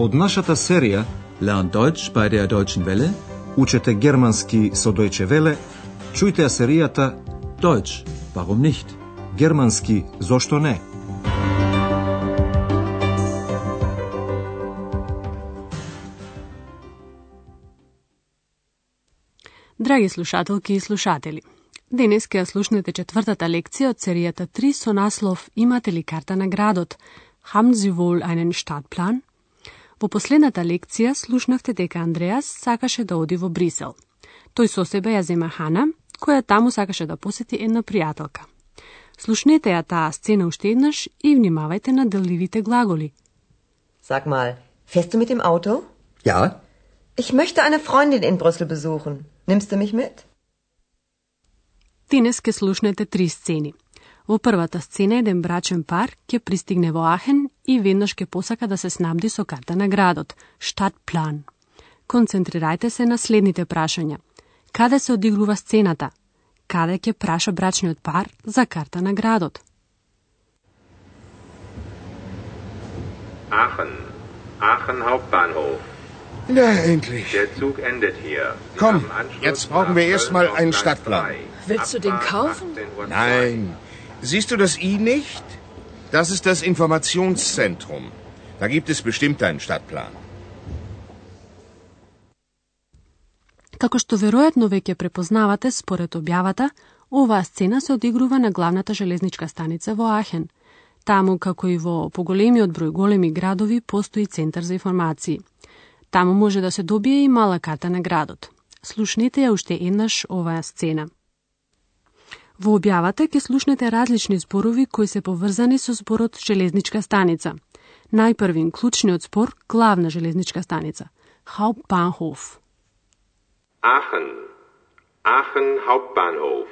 Од нашата серија Learn Deutsch bei der Deutschen Welle. Учете германски со Deutsche Welle, чујте ја серијата Deutsch, warum nicht? Германски зошто не? Драги слушателки и слушатели, денес ќе ја слушнете четвртата лекција од серијата 3 со наслов Имате ли карта на градот? Haben Sie wohl einen Stadtplan? Во последната лекција слушнавте дека Андреас сакаше да оди во Брисел. Тој со себе ја зема Хана, која таму сакаше да посети една пријателка. Слушнете ја таа сцена уште еднаш и внимавајте на деливите глаголи. Sag mal, fährst du mit dem Auto? Ja, Ich möchte eine Freundin in Brüssel besuchen. Nimmst du mich mit? Денес ке слушнете три сцени. Во првата сцена еден брачен пар ќе пристигне во Ахен и веднаш ќе посака да се снабди со карта на градот, штатплан. Концентрирајте се на следните прашања. Каде се одигрува сцената? Каде ќе праша брачниот пар за карта на градот? Aachen. Aachen Hauptbahnhof. na endlich. Der Zug endet hier. Sie Komm, jetzt brauchen wir nach erst mal Köln einen Stadtplan. 3. Willst du den kaufen? 18 Uhr Nein. Siehst du das I nicht? Das ist das Informationszentrum. Da gibt es bestimmt einen Stadtplan. Како што веројатно веќе препознавате според објавата, оваа сцена се одигрува на главната железничка станица во Ахен. Таму, како и во поголемиот број големи градови, постои центар за информации. Таму може да се добие и мала карта на градот. Слушнете ја уште еднаш оваа сцена. Во објавата ќе слушнете различни зборови кои се поврзани со зборот железничка станица. Најпрвин клучниот збор главна железничка станица. Hauptbahnhof. Aachen. Aachen Hauptbahnhof.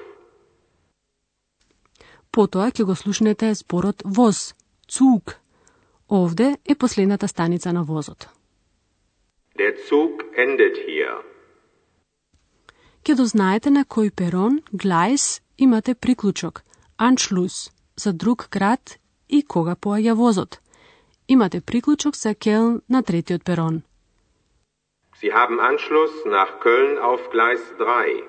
Потоа ќе го слушнете зборот воз, цуг. Овде е последната станица на возот. Der Zug endet hier. Ќе дознаете на кој перон, глајс, имате приклучок, аншлус, за друг град и кога поаѓа возот. Имате приклучок за Келн на третиот перон. Sie haben Anschluss nach Köln auf Gleis 3.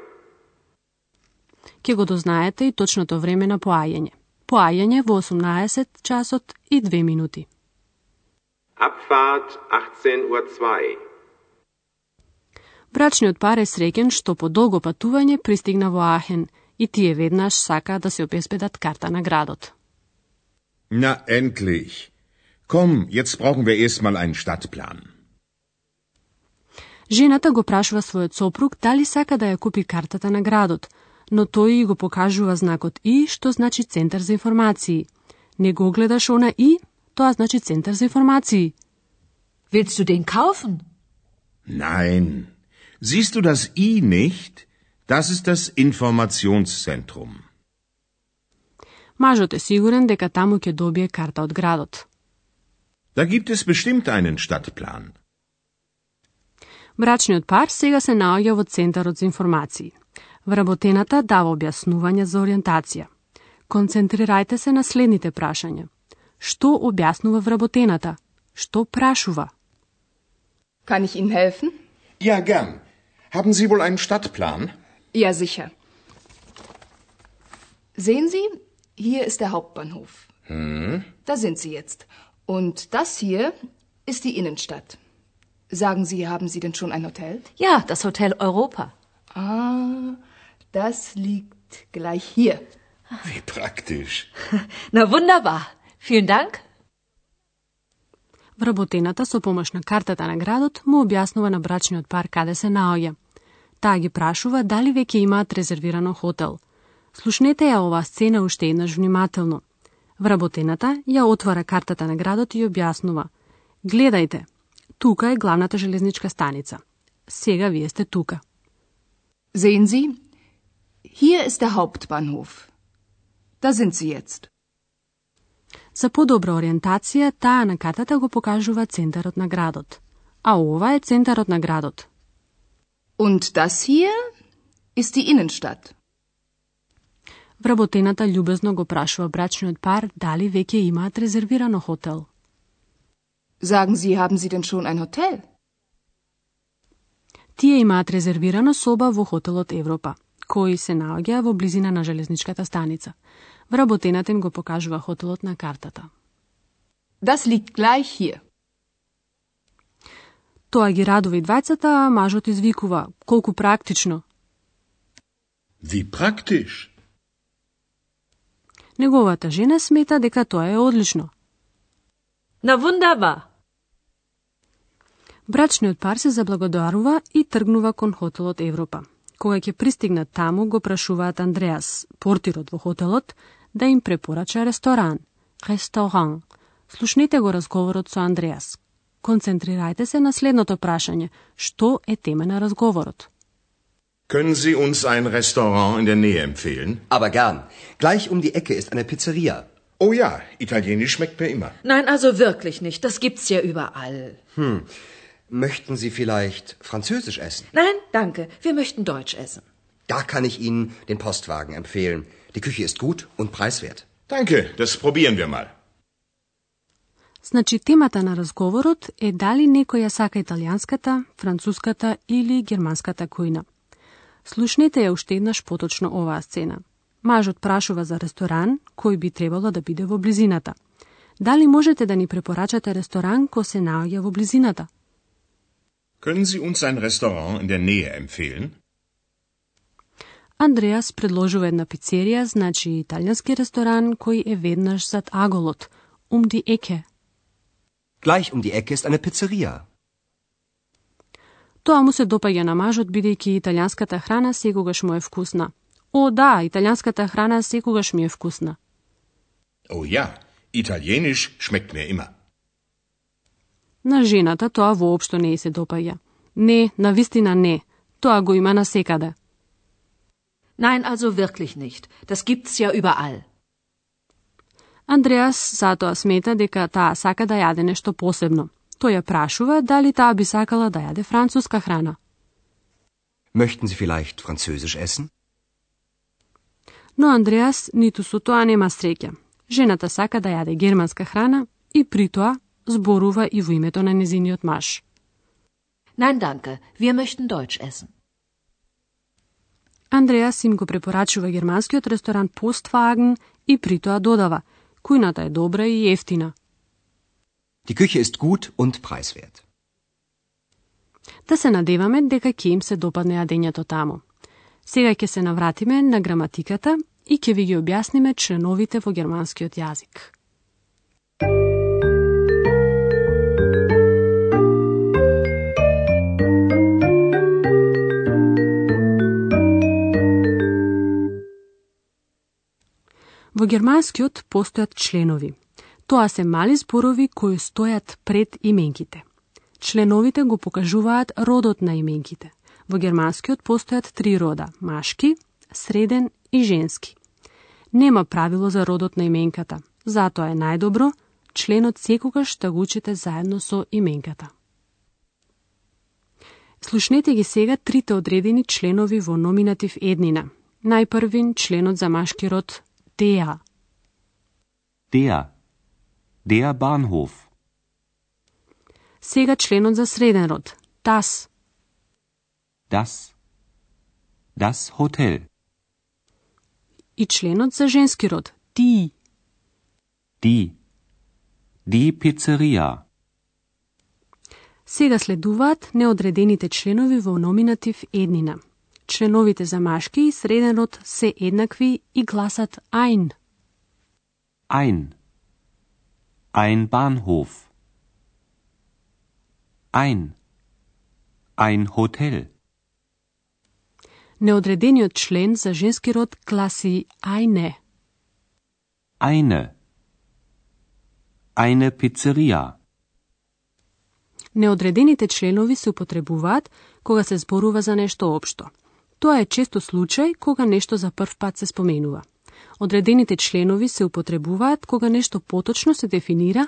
Ќе го дознаете и точното време на поаѓање. Поаѓање во 18 часот и 2 минути. Abfahrt 18 Uhr 2. Брачниот пар е среќен што по долго патување пристигна во Ахен и тие веднаш сака да се обезбедат карта на градот. Na endlich. Komm, jetzt brauchen wir erst mal einen Stadtplan. Жената го прашува својот сопруг дали сака да ја купи картата на градот, но тој и го покажува знакот И, што значи Центар за информации. Не го гледаш она И, тоа значи Центар за информации. Willst du den kaufen? Nein. Siehst du das I nicht? Das ist das Informationszentrum. Мажот е сигурен дека таму ќе добие карта од градот. Da gibt es bestimmt einen Stadtplan. Брачниот пар сега се наоѓа во Центарот за информации. Вработената дава објаснување за ориентација. Концентрирајте се на следните прашања. Што објаснува вработената? Што прашува? Kann ich Ihnen helfen? Ja, gern. Haben Sie wohl einen Stadtplan? Ja, sicher. Sehen Sie, hier ist der Hauptbahnhof. Da sind Sie jetzt. Und das hier ist die Innenstadt. Sagen Sie, haben Sie denn schon ein Hotel? Ja, das Hotel Europa. Ah, das liegt gleich hier. Wie praktisch. Na wunderbar. Vielen Dank. Вработената со помош на картата на градот му објаснува на брачниот пар каде се наоѓа. Таа ги прашува дали веќе имаат резервирано хотел. Слушнете ја оваа сцена уште еднаш внимателно. Вработената ја отвара картата на градот и објаснува. Гледајте, тука е главната железничка станица. Сега вие сте тука. Sehen Sie, hier ist der Hauptbahnhof. Da sind Sie jetzt. За подобра ориентација, таа на картата го покажува центарот на градот. А ова е центарот на градот. Und das hier ist die Innenstadt. Вработената љубезно го прашува брачниот пар дали веќе имаат резервирано хотел. Sagen Sie, haben Sie denn schon ein Hotel? Тие имаат резервирана соба во хотелот Европа, кој се наоѓа во близина на железничката станица. Вработената им го покажува хотелот на картата. Das liegt gleich hier. Тоа ги радува и двајцата, а мажот извикува. Колку практично. Wie praktisch. Неговата жена смета дека тоа е одлично. Na wunderbar. Брачниот пар се заблагодарува и тргнува кон хотелот Европа. Кога ќе пристигнат таму, го прашуваат Андреас, портирот во хотелот, да им препорача ресторан. Ресторан. Слушнете го разговорот со Андреас. Концентрирајте се на следното прашање. Што е тема на разговорот? Können Sie uns ein Restaurant in der Nähe empfehlen? Aber gern. Gleich um die Ecke ist eine Pizzeria. Oh ja, italienisch schmeckt mir immer. Nein, also wirklich nicht. Das gibt's ja überall. Möchten Sie vielleicht Französisch essen? Nein, danke. Wir möchten Deutsch essen. Da kann ich Ihnen den Postwagen empfehlen. Die Küche ist gut und preiswert. Danke, das probieren wir mal. Значи темата на разговорот е дали некој ја сака италијанската, француската или германската кујна. Слушнете ја уште еднаш поточно оваа сцена. Мажот прашува за ресторан кој би требало да биде во близината. Дали можете да ни препорачате ресторан кој се наоѓа во близината? Können Sie uns ein Restaurant in der Nähe empfehlen? Андреас предложува една пицерија, значи италијански ресторан кој е веднаш зад аголот, um die Ecke. Gleich um die Ecke ist eine Pizzeria. Тоа му се допаѓа на мажот бидејќи италијанската храна секогаш му е вкусна. О, да, италијанската храна секогаш ми е вкусна. Oh ja, italienisch schmeckt mir immer. На жената тоа воопшто не ѝ се допаѓа. Не, на вистина не. Тоа го има на секаде. Nein, also wirklich nicht. Das gibt's ja überall. Андреас затоа смета дека таа сака да јаде нешто посебно. Тој ја прашува дали таа би сакала да јаде француска храна. Möchten Sie vielleicht Französisch essen? Но Андреас ниту со тоа нема среќа. Жената сака да јаде германска храна и при тоа зборува и во името на незиниот маж. Nein, danke. Wir möchten Deutsch essen. Андреас им го препорачува германскиот ресторан Postwagen и при тоа додава Кујната е добра и ефтина. Die Küche ist gut und preiswert. Да се надеваме дека ќе им се допадне јадењето таму. Сега ќе се навратиме на граматиката и ќе ви ги објасниме членовите во германскиот јазик. Во германскиот постојат членови. Тоа се мали зборови кои стојат пред именките. Членовите го покажуваат родот на именките. Во германскиот постојат три рода – машки, среден и женски. Нема правило за родот на именката, затоа е најдобро членот секогаш да го учите заедно со именката. Слушнете ги сега трите одредени членови во номинатив еднина. Најпрвин членот за машки род der. Der. Der Bahnhof. Сега членот за среден род. Das. Das. Das Hotel. И членот за женски род. Die. Die. Die Pizzeria. Сега следуваат неодредените членови во номинатив еднина. Членовите за машки и среден род се еднакви и гласат ein. Ein. Ein Bahnhof. Ein. Ein Hotel. Неодредениот член за женски род гласи eine. Eine. Eine Pizzeria. Неодредените членови се употребуваат кога се зборува за нешто општо. Тоа е често случај кога нешто за прв пат се споменува. Одредените членови се употребуваат кога нешто поточно се дефинира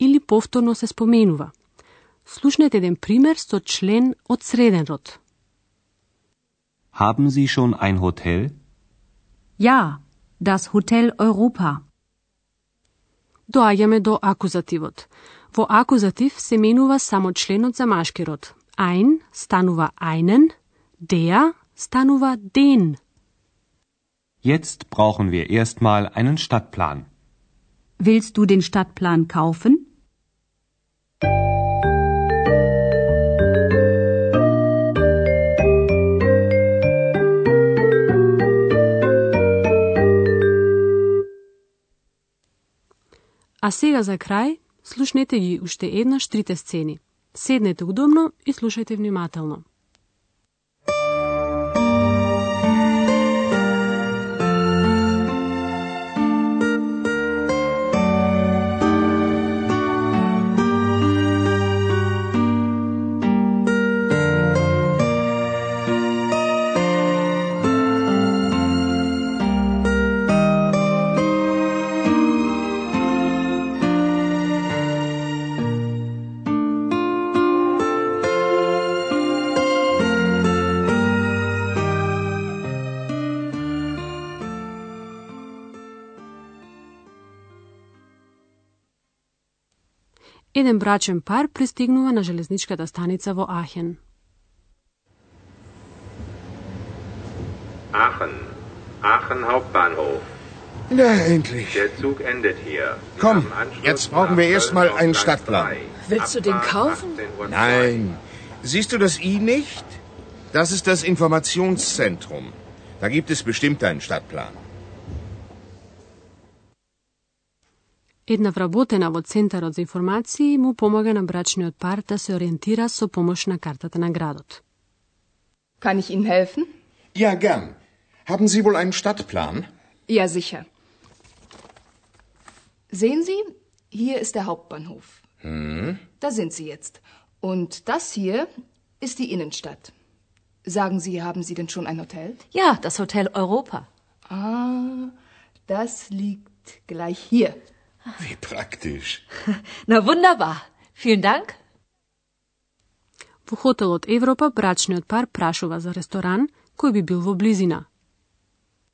или повторно се споменува. Слушнете еден пример со член од среден род. Haben Sie schon ein Hotel? Ja, das Hotel Europa. Доаѓаме до акузативот. Во акузатив се менува само членот за машки род. Ein станува einen, der станува den. Jetzt brauchen wir erstmal einen Stadtplan. Willst du den Stadtplan kaufen? А сега за крај, слушнете ги уште еднаш трите сцени. Седнете удобно и слушајте внимателно. Еден брачен пар пристигнува на железничката станица во Ахен. Aachen. Aachen Hauptbahnhof. Na, endlich. Der Zug endet hier. Sie Komm, haben Anschluss jetzt brauchen wir nach erst mal Köln einen auf Gleis Stadtplan. 3. Willst du den Abfahrt kaufen? 18.02 Uhr. Nein. Siehst du das I nicht? Das ist das Informationszentrum. Da gibt es bestimmt einen Stadtplan. Една вработена во Центарот за информации му помага на брачниот пар да се ориентира со помош на картата на градот. Kann ich Ihnen helfen? Ja, gern. Haben Sie wohl einen Stadtplan? Ja, sicher. Sehen Sie, hier ist der Hauptbahnhof. Da sind Sie jetzt. Und das hier ist die Innenstadt. Sagen Sie, haben Sie denn schon ein Hotel? Ja, das Hotel Europa. Ah, das liegt gleich hier. Wie praktisch. Na wunderbar. Vielen Dank. Во хотелот Европа брачниот пар прашува за ресторан кој би бил во близина.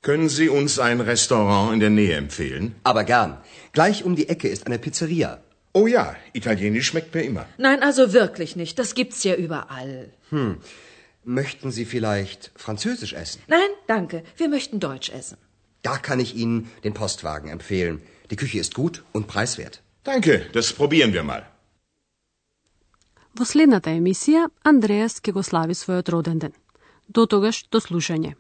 Können Sie uns ein Restaurant in der Nähe empfehlen? Aber gern. Gleich um die Ecke ist eine Pizzeria. Oh ja, italienisch schmeckt mir immer. Nein, also wirklich nicht. Das gibt's ja überall. Möchten Sie vielleicht Französisch essen? Nein, danke. Wir möchten Deutsch essen. Da kann ich Ihnen den Postwagen empfehlen. Die Küche ist gut und preiswert. Danke, das probieren wir mal. Во следната емисија Андреас ќе го слави својот роден ден. До тогаш, до слушање.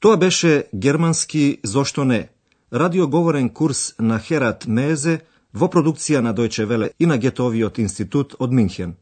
Тоа беше германски Зошто не? Радиоговорен курс на Херат Мезе во продукција на Дојче Веле и на Гетовиот институт од Минхен.